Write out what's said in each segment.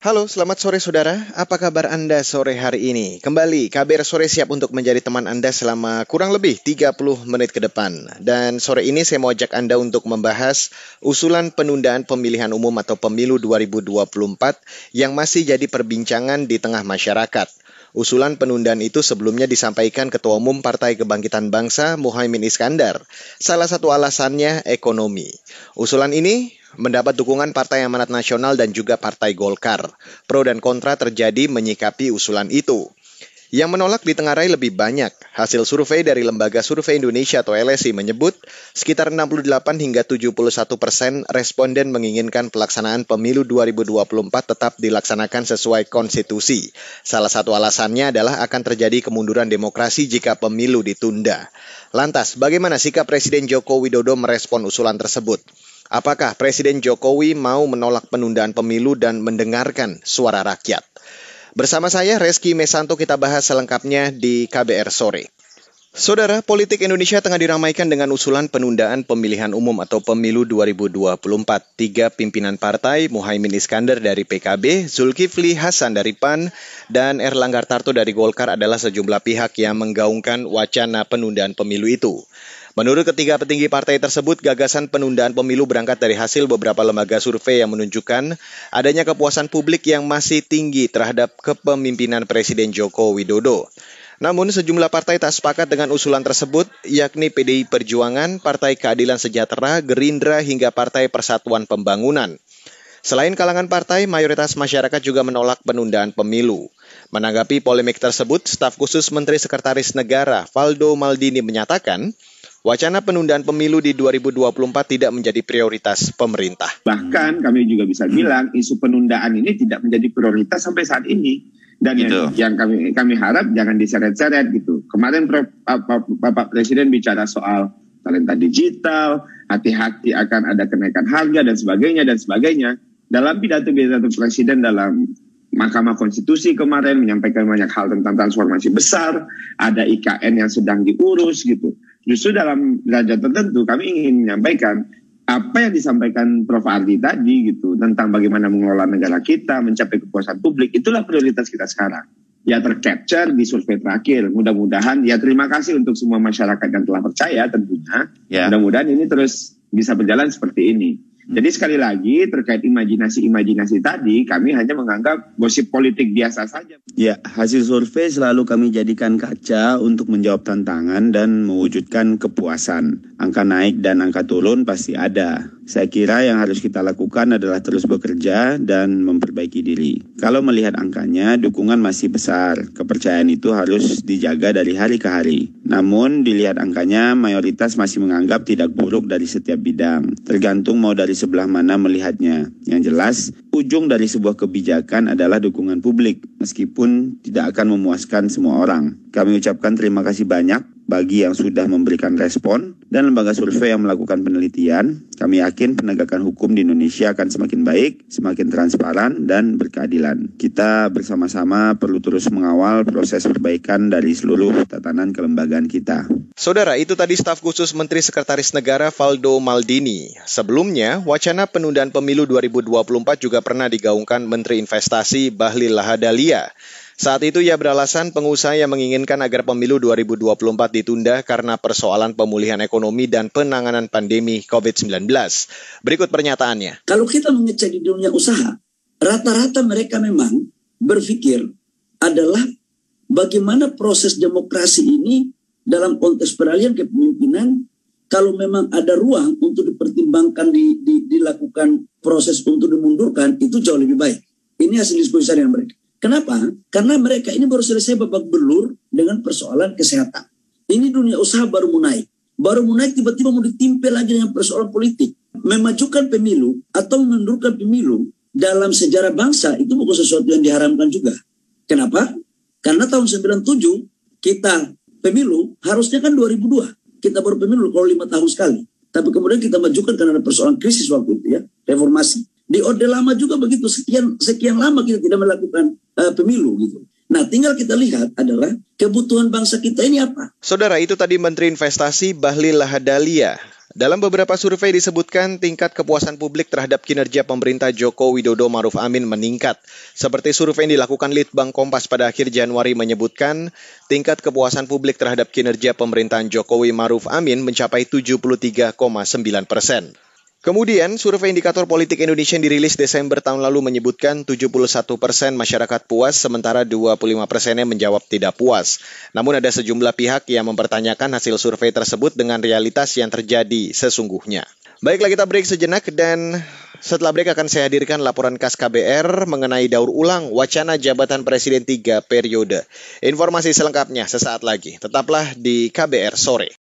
Halo, selamat sore saudara. Apa kabar Anda sore hari ini? Kembali, KBR Sore siap untuk menjadi teman Anda selama kurang lebih 30 menit ke depan. Dan sore ini saya mau ajak Anda untuk membahas usulan penundaan pemilihan umum atau pemilu 2024 yang masih jadi perbincangan di tengah masyarakat. Usulan penundaan itu sebelumnya disampaikan Ketua Umum Partai Kebangkitan Bangsa Muhaimin Iskandar. Salah satu alasannya ekonomi. Usulan ini mendapat dukungan Partai Amanat Nasional dan juga Partai Golkar. Pro dan kontra terjadi menyikapi usulan itu. Yang menolak ditengarai lebih banyak. Hasil survei dari Lembaga Survei Indonesia atau LSI menyebut sekitar 68 hingga 71 persen responden menginginkan pelaksanaan pemilu 2024 tetap dilaksanakan sesuai konstitusi. Salah satu alasannya adalah akan terjadi kemunduran demokrasi jika pemilu ditunda. Lantas, bagaimana sikap Presiden Joko Widodo merespon usulan tersebut? Apakah Presiden Jokowi mau menolak penundaan pemilu dan mendengarkan suara rakyat? Bersama saya Reski Mesanto kita bahas selengkapnya di KBR sore. Saudara, politik Indonesia tengah diramaikan dengan usulan penundaan pemilihan umum atau pemilu 2024. Tiga pimpinan partai, Muhaimin Iskandar dari PKB, Zulkifli Hasan dari PAN, dan Erlangga Tarto dari Golkar adalah sejumlah pihak yang menggaungkan wacana penundaan pemilu itu. Menurut ketiga petinggi partai tersebut, gagasan penundaan pemilu berangkat dari hasil beberapa lembaga survei yang menunjukkan adanya kepuasan publik yang masih tinggi terhadap kepemimpinan Presiden Joko Widodo. Namun sejumlah partai tak sepakat dengan usulan tersebut, yakni PDI Perjuangan, Partai Keadilan Sejahtera, Gerindra, hingga Partai Persatuan Pembangunan. Selain kalangan partai, mayoritas masyarakat juga menolak penundaan pemilu. Menanggapi polemik tersebut, staf khusus Menteri Sekretaris Negara Valdo Maldini menyatakan, Wacana penundaan pemilu di 2024 tidak menjadi prioritas pemerintah. Bahkan kami juga bisa bilang isu penundaan ini tidak menjadi prioritas sampai saat ini. Dan gitu. yang, yang kami kami harap jangan diseret-seret gitu. Kemarin Bapak Presiden bicara soal talenta digital, hati-hati akan ada kenaikan harga dan sebagainya dan sebagainya. Dalam pidato-pidato Presiden dalam Mahkamah Konstitusi kemarin menyampaikan banyak hal tentang transformasi besar, ada IKN yang sedang diurus gitu. Justru dalam derajat tertentu kami ingin menyampaikan apa yang disampaikan Prof. Ardi tadi gitu tentang bagaimana mengelola negara kita, mencapai kepuasan publik, itulah prioritas kita sekarang. Ya tercapture di survei terakhir. Mudah-mudahan ya terima kasih untuk semua masyarakat yang telah percaya tentunya. Ya. Mudah-mudahan ini terus bisa berjalan seperti ini. Jadi sekali lagi terkait imajinasi-imajinasi tadi, kami hanya menganggap gosip politik biasa saja. Ya, hasil survei selalu kami jadikan kaca untuk menjawab tantangan dan mewujudkan kepuasan. Angka naik dan angka turun pasti ada. Saya kira yang harus kita lakukan adalah terus bekerja dan memperbaiki diri. Kalau melihat angkanya, dukungan masih besar. Kepercayaan itu harus dijaga dari hari ke hari. Namun, dilihat angkanya, mayoritas masih menganggap tidak buruk dari setiap bidang. Tergantung mau dari sebelah mana melihatnya. Yang jelas, ujung dari sebuah kebijakan adalah dukungan publik, meskipun tidak akan memuaskan semua orang. Kami ucapkan terima kasih banyak bagi yang sudah memberikan respon dan lembaga survei yang melakukan penelitian. Kami yakin penegakan hukum di Indonesia akan semakin baik, semakin transparan, dan berkeadilan. Kita bersama-sama perlu terus mengawal proses perbaikan dari seluruh tatanan kelembagaan kita. Saudara, itu tadi staf khusus Menteri Sekretaris Negara Valdo Maldini. Sebelumnya, wacana penundaan pemilu 2024 juga pernah digaungkan Menteri Investasi Bahlil Lahadalia. Saat itu ia beralasan pengusaha yang menginginkan agar pemilu 2024 ditunda karena persoalan pemulihan ekonomi dan penanganan pandemi COVID-19. Berikut pernyataannya. Kalau kita mengecek di dunia usaha, rata-rata mereka memang berpikir adalah bagaimana proses demokrasi ini dalam konteks peralihan kepemimpinan kalau memang ada ruang untuk dipertimbangkan di, di, dilakukan proses untuk dimundurkan itu jauh lebih baik. Ini hasil diskusi dengan mereka. Kenapa? Karena mereka ini baru selesai babak belur dengan persoalan kesehatan. Ini dunia usaha baru mulai. Baru mulai tiba-tiba mau ditimpa lagi dengan persoalan politik. Memajukan pemilu atau menundurkan pemilu dalam sejarah bangsa itu bukan sesuatu yang diharamkan juga. Kenapa? Karena tahun 97 kita pemilu harusnya kan 2002. Kita baru pemilu kalau lima tahun sekali. Tapi kemudian kita majukan karena ada persoalan krisis waktu itu ya, reformasi. Di Orde Lama juga begitu, sekian sekian lama kita tidak melakukan uh, pemilu gitu. Nah, tinggal kita lihat adalah kebutuhan bangsa kita ini apa. Saudara, itu tadi Menteri Investasi Bahlil Lahadalia. Dalam beberapa survei disebutkan tingkat kepuasan publik terhadap kinerja pemerintah Joko Widodo Maruf Amin meningkat. Seperti survei yang dilakukan Litbang Kompas pada akhir Januari menyebutkan, tingkat kepuasan publik terhadap kinerja pemerintahan Jokowi Maruf Amin mencapai 73,9 persen. Kemudian, survei indikator politik Indonesia yang dirilis Desember tahun lalu menyebutkan 71 persen masyarakat puas, sementara 25 persennya menjawab tidak puas. Namun ada sejumlah pihak yang mempertanyakan hasil survei tersebut dengan realitas yang terjadi sesungguhnya. Baiklah kita break sejenak dan setelah break akan saya hadirkan laporan khas KBR mengenai daur ulang wacana jabatan Presiden 3 periode. Informasi selengkapnya sesaat lagi. Tetaplah di KBR sore.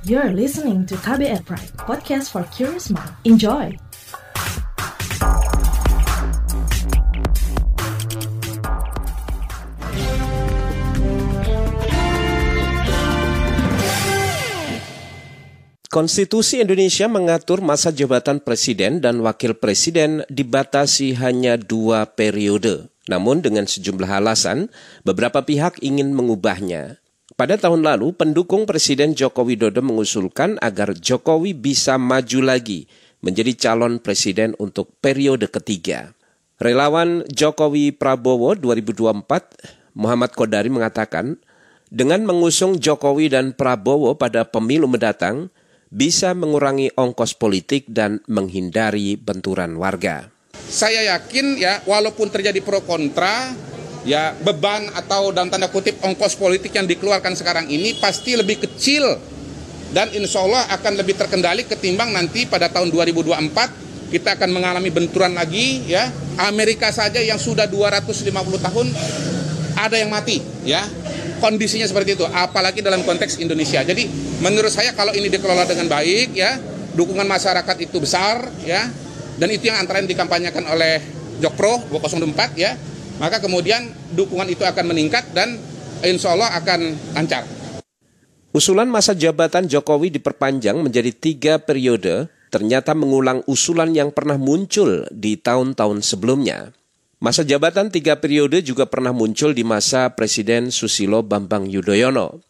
You're listening to KBR Pride, podcast for curious mind. Enjoy! Konstitusi Indonesia mengatur masa jabatan presiden dan wakil presiden dibatasi hanya dua periode. Namun dengan sejumlah alasan, beberapa pihak ingin mengubahnya. Pada tahun lalu, pendukung Presiden Joko Widodo mengusulkan agar Jokowi bisa maju lagi menjadi calon presiden untuk periode ketiga. Relawan Jokowi Prabowo 2024, Muhammad Kodari mengatakan, dengan mengusung Jokowi dan Prabowo pada pemilu mendatang, bisa mengurangi ongkos politik dan menghindari benturan warga. Saya yakin ya, walaupun terjadi pro kontra, ya beban atau dalam tanda kutip ongkos politik yang dikeluarkan sekarang ini pasti lebih kecil. Dan insya Allah akan lebih terkendali ketimbang nanti pada tahun 2024 kita akan mengalami benturan lagi ya. Amerika saja yang sudah 250 tahun ada yang mati ya. Kondisinya seperti itu apalagi dalam konteks Indonesia. Jadi menurut saya kalau ini dikelola dengan baik ya dukungan masyarakat itu besar ya. Dan itu yang antara yang dikampanyekan oleh Jokpro 204 ya maka kemudian dukungan itu akan meningkat dan insya Allah akan lancar. Usulan masa jabatan Jokowi diperpanjang menjadi tiga periode ternyata mengulang usulan yang pernah muncul di tahun-tahun sebelumnya. Masa jabatan tiga periode juga pernah muncul di masa Presiden Susilo Bambang Yudhoyono.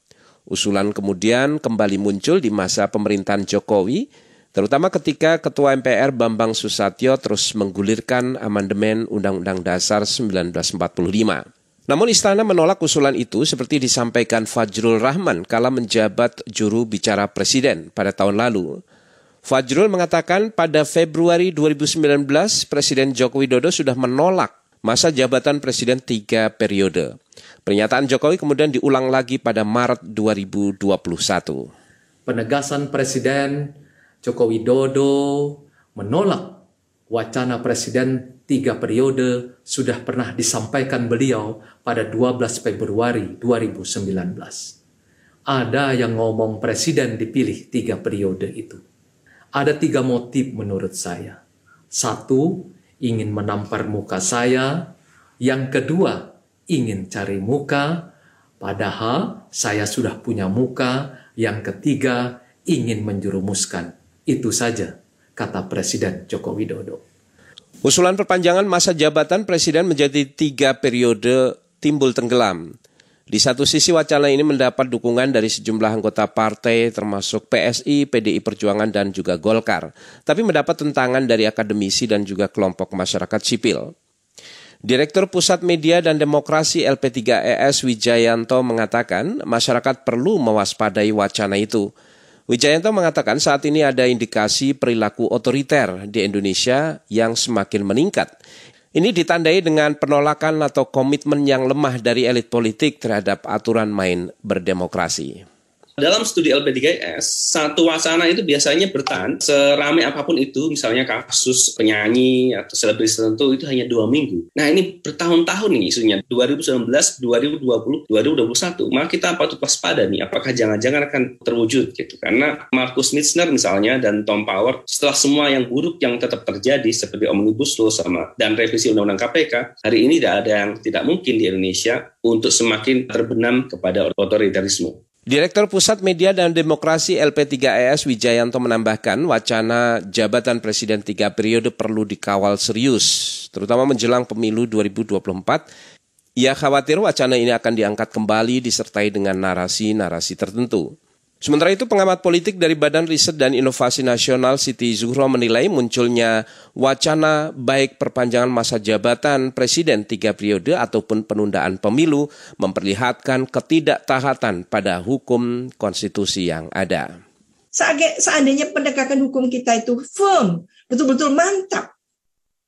Usulan kemudian kembali muncul di masa pemerintahan Jokowi terutama ketika Ketua MPR Bambang Susatyo terus menggulirkan amandemen Undang-Undang Dasar 1945. Namun istana menolak usulan itu seperti disampaikan Fajrul Rahman kala menjabat juru bicara presiden pada tahun lalu. Fajrul mengatakan pada Februari 2019 Presiden Joko Widodo sudah menolak masa jabatan presiden tiga periode. Pernyataan Jokowi kemudian diulang lagi pada Maret 2021. Penegasan Presiden Joko Widodo menolak wacana presiden tiga periode sudah pernah disampaikan beliau pada 12 Februari 2019. Ada yang ngomong presiden dipilih tiga periode itu. Ada tiga motif menurut saya. Satu, ingin menampar muka saya. Yang kedua, ingin cari muka. Padahal saya sudah punya muka. Yang ketiga, ingin menjerumuskan itu saja, kata Presiden Joko Widodo. Usulan perpanjangan masa jabatan presiden menjadi tiga periode timbul tenggelam. Di satu sisi wacana ini mendapat dukungan dari sejumlah anggota partai termasuk PSI, PDI Perjuangan dan juga Golkar. Tapi mendapat tentangan dari akademisi dan juga kelompok masyarakat sipil. Direktur Pusat Media dan Demokrasi LP3ES Wijayanto mengatakan masyarakat perlu mewaspadai wacana itu. Wijayanto mengatakan saat ini ada indikasi perilaku otoriter di Indonesia yang semakin meningkat. Ini ditandai dengan penolakan atau komitmen yang lemah dari elit politik terhadap aturan main berdemokrasi. Dalam studi LP3S, satu wacana itu biasanya bertahan seramai apa pun itu, misalnya kasus penyanyi atau selebritis tertentu itu hanya dua minggu. Nah ini bertahun-tahun nih isunya, 2019, 2020, 2021. Maka kita patut waspada nih, apakah jangan-jangan akan terwujud gitu. Karena Markus Mitzner misalnya dan Tom Power, setelah semua yang buruk yang tetap terjadi seperti Omnibus Law sama dan revisi Undang-Undang KPK, hari ini tidak ada yang tidak mungkin di Indonesia untuk semakin terbenam kepada otoritarisme. Direktur Pusat Media dan Demokrasi LP3ES Wijayanto menambahkan wacana jabatan Presiden tiga periode perlu dikawal serius, terutama menjelang pemilu 2024. Ia khawatir wacana ini akan diangkat kembali disertai dengan narasi-narasi tertentu. Sementara itu pengamat politik dari Badan Riset dan Inovasi Nasional Siti Zuhro menilai munculnya wacana baik perpanjangan masa jabatan presiden tiga periode ataupun penundaan pemilu memperlihatkan ketidaktahatan pada hukum konstitusi yang ada. Seandainya penegakan hukum kita itu firm, betul-betul mantap,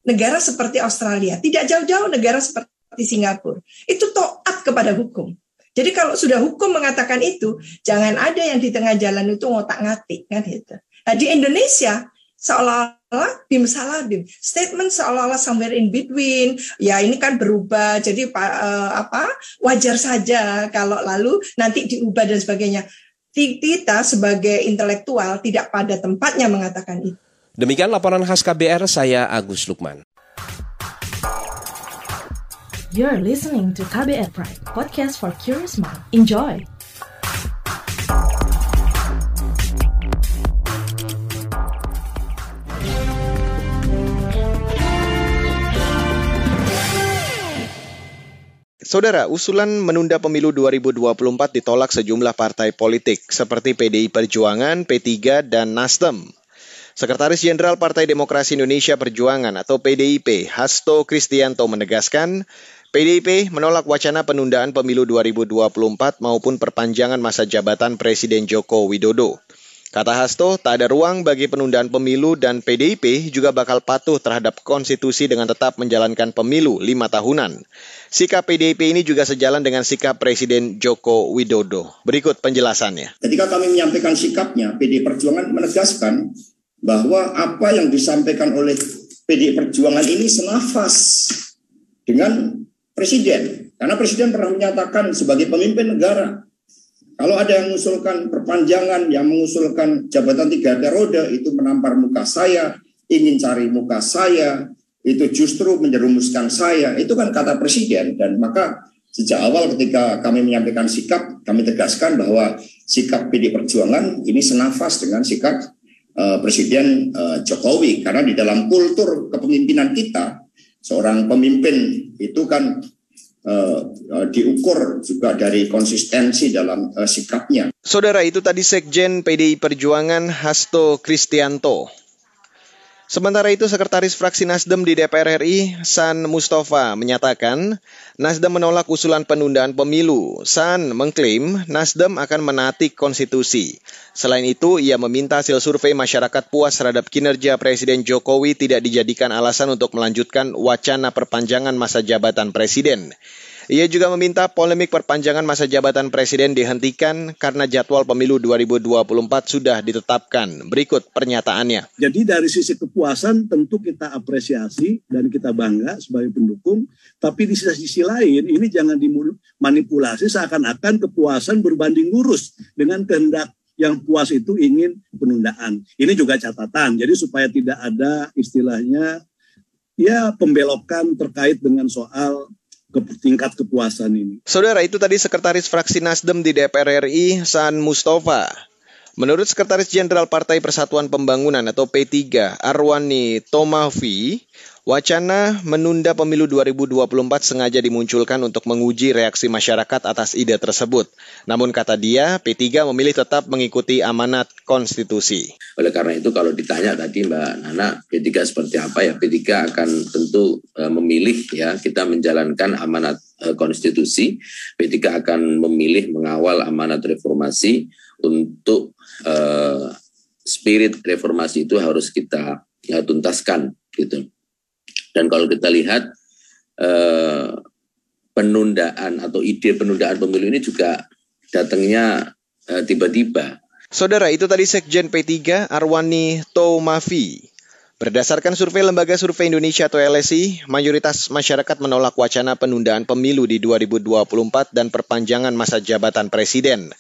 negara seperti Australia, tidak jauh-jauh negara seperti Singapura, itu toat kepada hukum jadi kalau sudah hukum mengatakan itu, jangan ada yang di tengah jalan itu ngotak-ngatik kan gitu. Nah di Indonesia seolah-olah bim salah bim, statement seolah-olah somewhere in between. Ya ini kan berubah, jadi uh, apa wajar saja kalau lalu nanti diubah dan sebagainya. Kita sebagai intelektual tidak pada tempatnya mengatakan itu. Demikian laporan khas KBR saya Agus Lukman. You're listening to KBR Pride, podcast for curious mind. Enjoy! Saudara, usulan menunda pemilu 2024 ditolak sejumlah partai politik seperti PDI Perjuangan, P3, dan Nasdem. Sekretaris Jenderal Partai Demokrasi Indonesia Perjuangan atau PDIP, Hasto Kristianto menegaskan, PDIP menolak wacana penundaan pemilu 2024 maupun perpanjangan masa jabatan Presiden Joko Widodo. Kata Hasto, tak ada ruang bagi penundaan pemilu dan PDIP juga bakal patuh terhadap konstitusi dengan tetap menjalankan pemilu lima tahunan. Sikap PDIP ini juga sejalan dengan sikap Presiden Joko Widodo. Berikut penjelasannya. Ketika kami menyampaikan sikapnya, PD Perjuangan menegaskan bahwa apa yang disampaikan oleh PD Perjuangan ini senafas dengan presiden. Karena presiden pernah menyatakan sebagai pemimpin negara, kalau ada yang mengusulkan perpanjangan, yang mengusulkan jabatan tiga periode, itu menampar muka saya, ingin cari muka saya, itu justru menjerumuskan saya. Itu kan kata presiden. Dan maka sejak awal ketika kami menyampaikan sikap, kami tegaskan bahwa sikap PD Perjuangan ini senafas dengan sikap uh, Presiden uh, Jokowi. Karena di dalam kultur kepemimpinan kita, seorang pemimpin itu kan uh, uh, diukur juga dari konsistensi dalam uh, sikapnya. Saudara itu tadi Sekjen PDI Perjuangan Hasto Kristianto. Sementara itu, Sekretaris Fraksi Nasdem di DPR RI, San Mustafa, menyatakan Nasdem menolak usulan penundaan pemilu. San mengklaim Nasdem akan menaati konstitusi. Selain itu, ia meminta hasil survei masyarakat puas terhadap kinerja Presiden Jokowi tidak dijadikan alasan untuk melanjutkan wacana perpanjangan masa jabatan presiden. Ia juga meminta polemik perpanjangan masa jabatan presiden dihentikan karena jadwal pemilu 2024 sudah ditetapkan. Berikut pernyataannya. Jadi dari sisi kepuasan tentu kita apresiasi dan kita bangga sebagai pendukung. Tapi di sisi lain ini jangan dimanipulasi seakan-akan kepuasan berbanding lurus dengan kehendak yang puas itu ingin penundaan. Ini juga catatan. Jadi supaya tidak ada istilahnya ya pembelokan terkait dengan soal ke tingkat kepuasan ini. Saudara, itu tadi Sekretaris Fraksi Nasdem di DPR RI, San Mustafa. Menurut Sekretaris Jenderal Partai Persatuan Pembangunan atau P3, Arwani Tomavi, Wacana menunda pemilu 2024 sengaja dimunculkan untuk menguji reaksi masyarakat atas ide tersebut. Namun kata dia, P3 memilih tetap mengikuti amanat konstitusi. Oleh karena itu kalau ditanya tadi Mbak Nana, P3 seperti apa ya? P3 akan tentu uh, memilih ya kita menjalankan amanat uh, konstitusi. P3 akan memilih mengawal amanat reformasi untuk uh, spirit reformasi itu harus kita ya, tuntaskan gitu. Dan kalau kita lihat eh, penundaan atau ide penundaan pemilu ini juga datangnya eh, tiba-tiba. Saudara, itu tadi Sekjen P3 Arwani Tomafi. Berdasarkan survei Lembaga Survei Indonesia atau LSI, mayoritas masyarakat menolak wacana penundaan pemilu di 2024 dan perpanjangan masa jabatan presiden.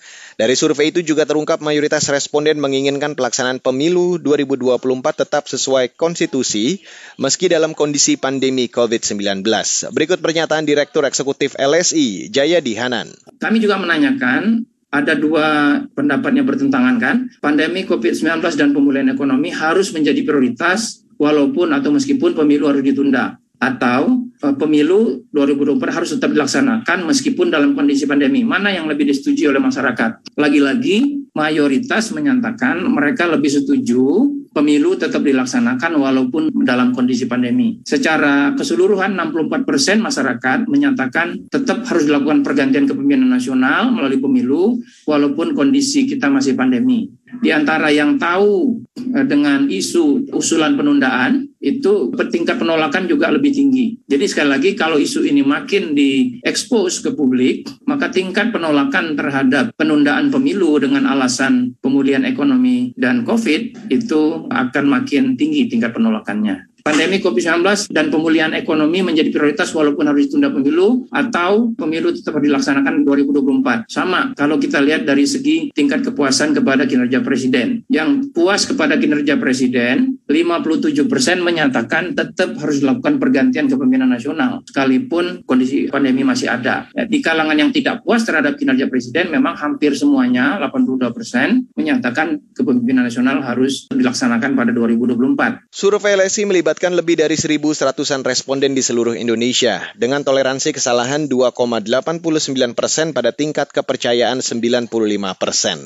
Dari survei itu juga terungkap mayoritas responden menginginkan pelaksanaan pemilu 2024 tetap sesuai konstitusi meski dalam kondisi pandemi COVID-19. Berikut pernyataan Direktur Eksekutif LSI, Jaya Dihanan. Kami juga menanyakan ada dua pendapat yang bertentangan kan. Pandemi COVID-19 dan pemulihan ekonomi harus menjadi prioritas walaupun atau meskipun pemilu harus ditunda atau pemilu 2024 harus tetap dilaksanakan meskipun dalam kondisi pandemi. Mana yang lebih disetujui oleh masyarakat? Lagi-lagi mayoritas menyatakan mereka lebih setuju pemilu tetap dilaksanakan walaupun dalam kondisi pandemi. Secara keseluruhan 64 persen masyarakat menyatakan tetap harus dilakukan pergantian kepemimpinan nasional melalui pemilu walaupun kondisi kita masih pandemi di antara yang tahu eh, dengan isu usulan penundaan itu tingkat penolakan juga lebih tinggi. Jadi sekali lagi kalau isu ini makin diekspos ke publik, maka tingkat penolakan terhadap penundaan pemilu dengan alasan pemulihan ekonomi dan COVID itu akan makin tinggi tingkat penolakannya pandemi COVID-19 dan pemulihan ekonomi menjadi prioritas walaupun harus ditunda pemilu atau pemilu tetap dilaksanakan 2024. Sama kalau kita lihat dari segi tingkat kepuasan kepada kinerja presiden. Yang puas kepada kinerja presiden, 57 persen menyatakan tetap harus dilakukan pergantian kepemimpinan nasional sekalipun kondisi pandemi masih ada. Ya, di kalangan yang tidak puas terhadap kinerja presiden memang hampir semuanya 82 persen menyatakan kepemimpinan nasional harus dilaksanakan pada 2024. Survei LSI melibatkan melibatkan lebih dari 1.100-an responden di seluruh Indonesia dengan toleransi kesalahan 2,89 persen pada tingkat kepercayaan 95 persen.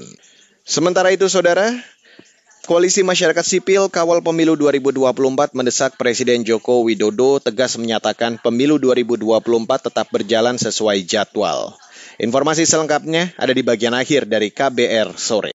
Sementara itu, saudara, Koalisi Masyarakat Sipil Kawal Pemilu 2024 mendesak Presiden Joko Widodo tegas menyatakan pemilu 2024 tetap berjalan sesuai jadwal. Informasi selengkapnya ada di bagian akhir dari KBR sore.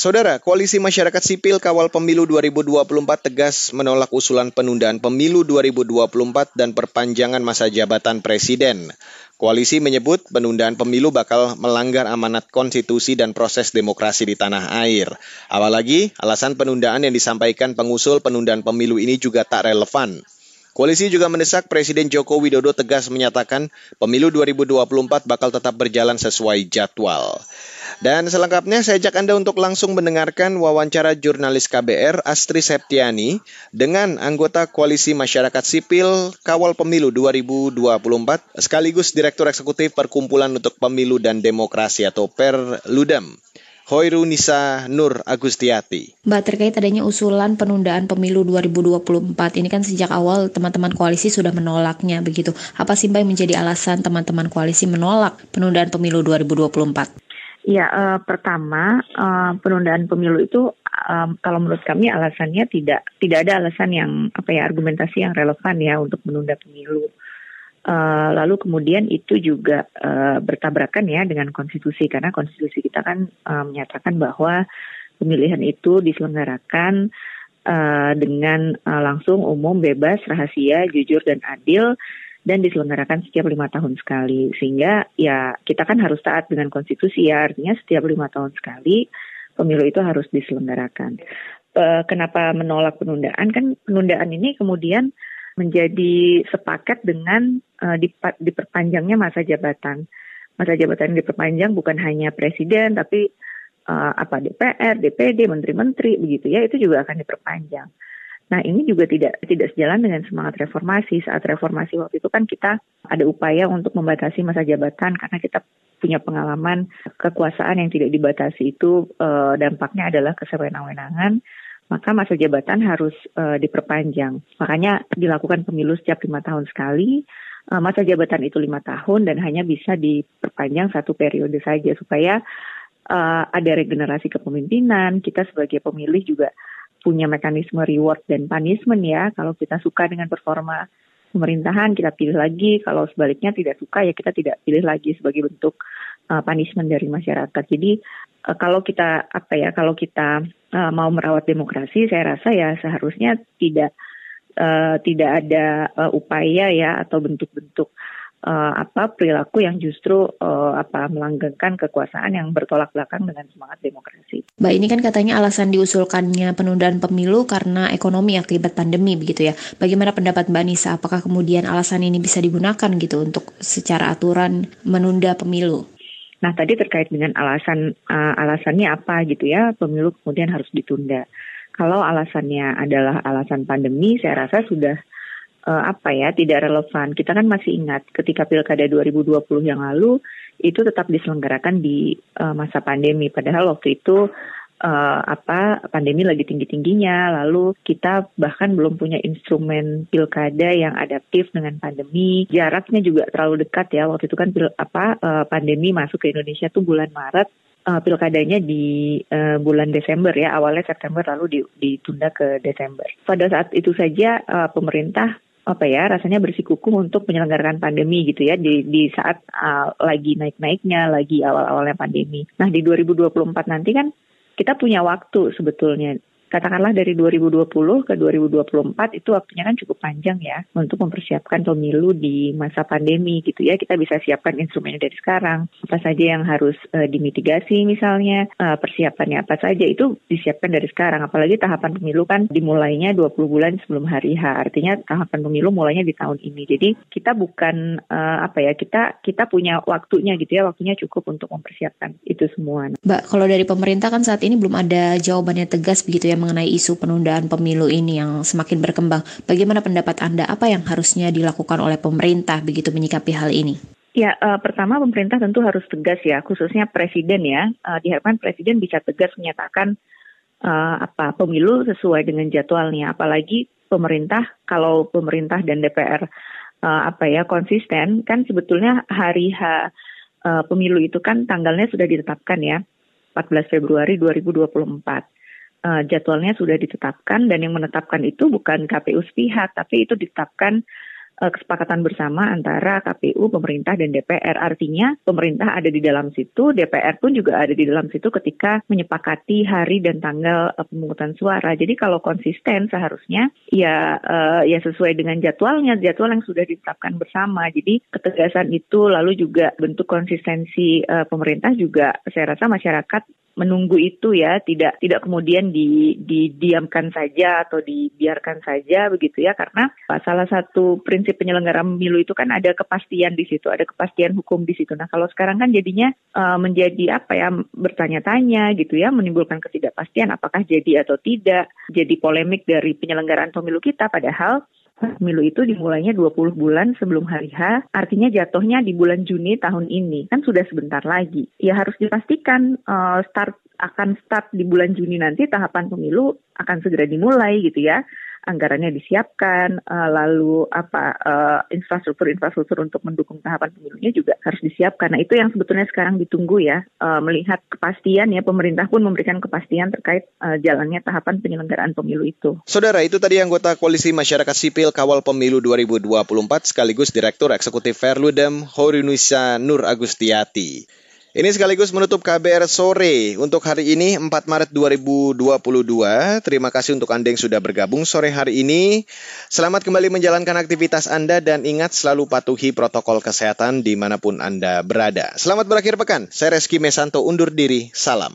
Saudara, Koalisi Masyarakat Sipil Kawal Pemilu 2024 tegas menolak usulan penundaan pemilu 2024 dan perpanjangan masa jabatan presiden. Koalisi menyebut penundaan pemilu bakal melanggar amanat konstitusi dan proses demokrasi di tanah air. Apalagi alasan penundaan yang disampaikan pengusul penundaan pemilu ini juga tak relevan. Koalisi juga mendesak Presiden Joko Widodo tegas menyatakan pemilu 2024 bakal tetap berjalan sesuai jadwal. Dan selengkapnya saya ajak Anda untuk langsung mendengarkan wawancara jurnalis KBR Astri Septiani dengan anggota Koalisi Masyarakat Sipil Kawal Pemilu 2024 sekaligus Direktur Eksekutif Perkumpulan untuk Pemilu dan Demokrasi atau Perludem. Nisa Nur Agustiati. Mbak terkait adanya usulan penundaan pemilu 2024 ini kan sejak awal teman-teman koalisi sudah menolaknya begitu. Apa sih Mbak yang menjadi alasan teman-teman koalisi menolak penundaan pemilu 2024? Ya, uh, pertama uh, penundaan pemilu itu um, kalau menurut kami alasannya tidak tidak ada alasan yang apa ya argumentasi yang relevan ya untuk menunda pemilu. Uh, lalu kemudian itu juga uh, bertabrakan ya dengan konstitusi karena konstitusi kita kan uh, menyatakan bahwa pemilihan itu diselenggarakan uh, dengan uh, langsung umum bebas rahasia jujur dan adil dan diselenggarakan setiap lima tahun sekali. Sehingga ya kita kan harus taat dengan konstitusi ya, artinya setiap lima tahun sekali pemilu itu harus diselenggarakan. kenapa menolak penundaan? Kan penundaan ini kemudian menjadi sepaket dengan uh, diperpanjangnya masa jabatan. Masa jabatan diperpanjang bukan hanya presiden tapi uh, apa DPR, DPD, menteri-menteri begitu ya itu juga akan diperpanjang. Nah ini juga tidak tidak sejalan dengan semangat reformasi. Saat reformasi waktu itu kan kita ada upaya untuk membatasi masa jabatan karena kita punya pengalaman kekuasaan yang tidak dibatasi itu uh, dampaknya adalah kesewenang-wenangan maka masa jabatan harus uh, diperpanjang. Makanya dilakukan pemilu setiap lima tahun sekali. Uh, masa jabatan itu lima tahun dan hanya bisa diperpanjang satu periode saja supaya uh, ada regenerasi kepemimpinan. Kita sebagai pemilih juga punya mekanisme reward dan punishment ya. Kalau kita suka dengan performa pemerintahan, kita pilih lagi. Kalau sebaliknya tidak suka, ya kita tidak pilih lagi sebagai bentuk uh, punishment dari masyarakat. Jadi uh, kalau kita apa ya, kalau kita uh, mau merawat demokrasi, saya rasa ya seharusnya tidak uh, tidak ada uh, upaya ya atau bentuk-bentuk uh, apa perilaku yang justru uh, apa melanggengkan kekuasaan yang bertolak belakang dengan semangat demokrasi. Mbak ini kan katanya alasan diusulkannya penundaan pemilu karena ekonomi akibat pandemi begitu ya. Bagaimana pendapat Mbak Nisa? Apakah kemudian alasan ini bisa digunakan gitu untuk secara aturan menunda pemilu? Nah tadi terkait dengan alasan uh, alasannya apa gitu ya pemilu kemudian harus ditunda. Kalau alasannya adalah alasan pandemi, saya rasa sudah uh, apa ya tidak relevan. Kita kan masih ingat ketika pilkada 2020 yang lalu itu tetap diselenggarakan di uh, masa pandemi. Padahal waktu itu uh, apa pandemi lagi tinggi tingginya, lalu kita bahkan belum punya instrumen pilkada yang adaptif dengan pandemi. Jaraknya juga terlalu dekat ya. Waktu itu kan pil, apa uh, pandemi masuk ke Indonesia tuh bulan Maret uh, pilkadanya di uh, bulan Desember ya, awalnya September lalu ditunda ke Desember. Pada saat itu saja uh, pemerintah apa ya rasanya bersikukuh untuk menyelenggarakan pandemi gitu ya di di saat uh, lagi naik-naiknya lagi awal-awalnya pandemi. Nah di 2024 nanti kan kita punya waktu sebetulnya katakanlah dari 2020 ke 2024 itu waktunya kan cukup panjang ya untuk mempersiapkan pemilu di masa pandemi gitu ya. Kita bisa siapkan instrumennya dari sekarang. Apa saja yang harus uh, dimitigasi misalnya, uh, persiapannya apa saja itu disiapkan dari sekarang. Apalagi tahapan pemilu kan dimulainya 20 bulan sebelum hari H. Artinya tahapan pemilu mulainya di tahun ini. Jadi kita bukan uh, apa ya, kita kita punya waktunya gitu ya, waktunya cukup untuk mempersiapkan itu semua. Mbak, kalau dari pemerintah kan saat ini belum ada jawabannya tegas begitu ya mengenai isu penundaan pemilu ini yang semakin berkembang. Bagaimana pendapat Anda? Apa yang harusnya dilakukan oleh pemerintah begitu menyikapi hal ini? Ya, uh, pertama pemerintah tentu harus tegas ya, khususnya presiden ya. Uh, diharapkan presiden bisa tegas menyatakan uh, apa pemilu sesuai dengan jadwalnya. Apalagi pemerintah, kalau pemerintah dan DPR uh, apa ya konsisten, kan sebetulnya hari H uh, pemilu itu kan tanggalnya sudah ditetapkan ya, 14 Februari 2024 uh, jadwalnya sudah ditetapkan dan yang menetapkan itu bukan KPU sepihak tapi itu ditetapkan uh, kesepakatan bersama antara KPU, pemerintah dan DPR. Artinya pemerintah ada di dalam situ, DPR pun juga ada di dalam situ ketika menyepakati hari dan tanggal uh, pemungutan suara. Jadi kalau konsisten seharusnya ya uh, ya sesuai dengan jadwalnya, jadwal yang sudah ditetapkan bersama. Jadi ketegasan itu lalu juga bentuk konsistensi uh, pemerintah juga saya rasa masyarakat menunggu itu ya tidak tidak kemudian di, didiamkan saja atau dibiarkan saja begitu ya karena salah satu prinsip penyelenggara pemilu itu kan ada kepastian di situ ada kepastian hukum di situ. Nah kalau sekarang kan jadinya uh, menjadi apa ya bertanya-tanya gitu ya menimbulkan ketidakpastian apakah jadi atau tidak jadi polemik dari penyelenggaraan pemilu kita. Padahal pemilu itu dimulainya 20 bulan sebelum hari H, artinya jatuhnya di bulan Juni tahun ini. Kan sudah sebentar lagi. Ya harus dipastikan uh, start akan start di bulan Juni nanti tahapan pemilu akan segera dimulai gitu ya anggarannya disiapkan, uh, lalu apa infrastruktur-infrastruktur uh, untuk mendukung tahapan pemilunya juga harus disiapkan. Nah itu yang sebetulnya sekarang ditunggu ya, uh, melihat kepastian ya pemerintah pun memberikan kepastian terkait uh, jalannya tahapan penyelenggaraan pemilu itu. Saudara itu tadi anggota Koalisi Masyarakat Sipil Kawal Pemilu 2024 sekaligus Direktur Eksekutif Verludem Horunusa Nur Agustiati. Ini sekaligus menutup KBR sore untuk hari ini 4 Maret 2022. Terima kasih untuk Anda yang sudah bergabung sore hari ini. Selamat kembali menjalankan aktivitas Anda dan ingat selalu patuhi protokol kesehatan di mana pun Anda berada. Selamat berakhir pekan. Saya Reski Mesanto undur diri. Salam.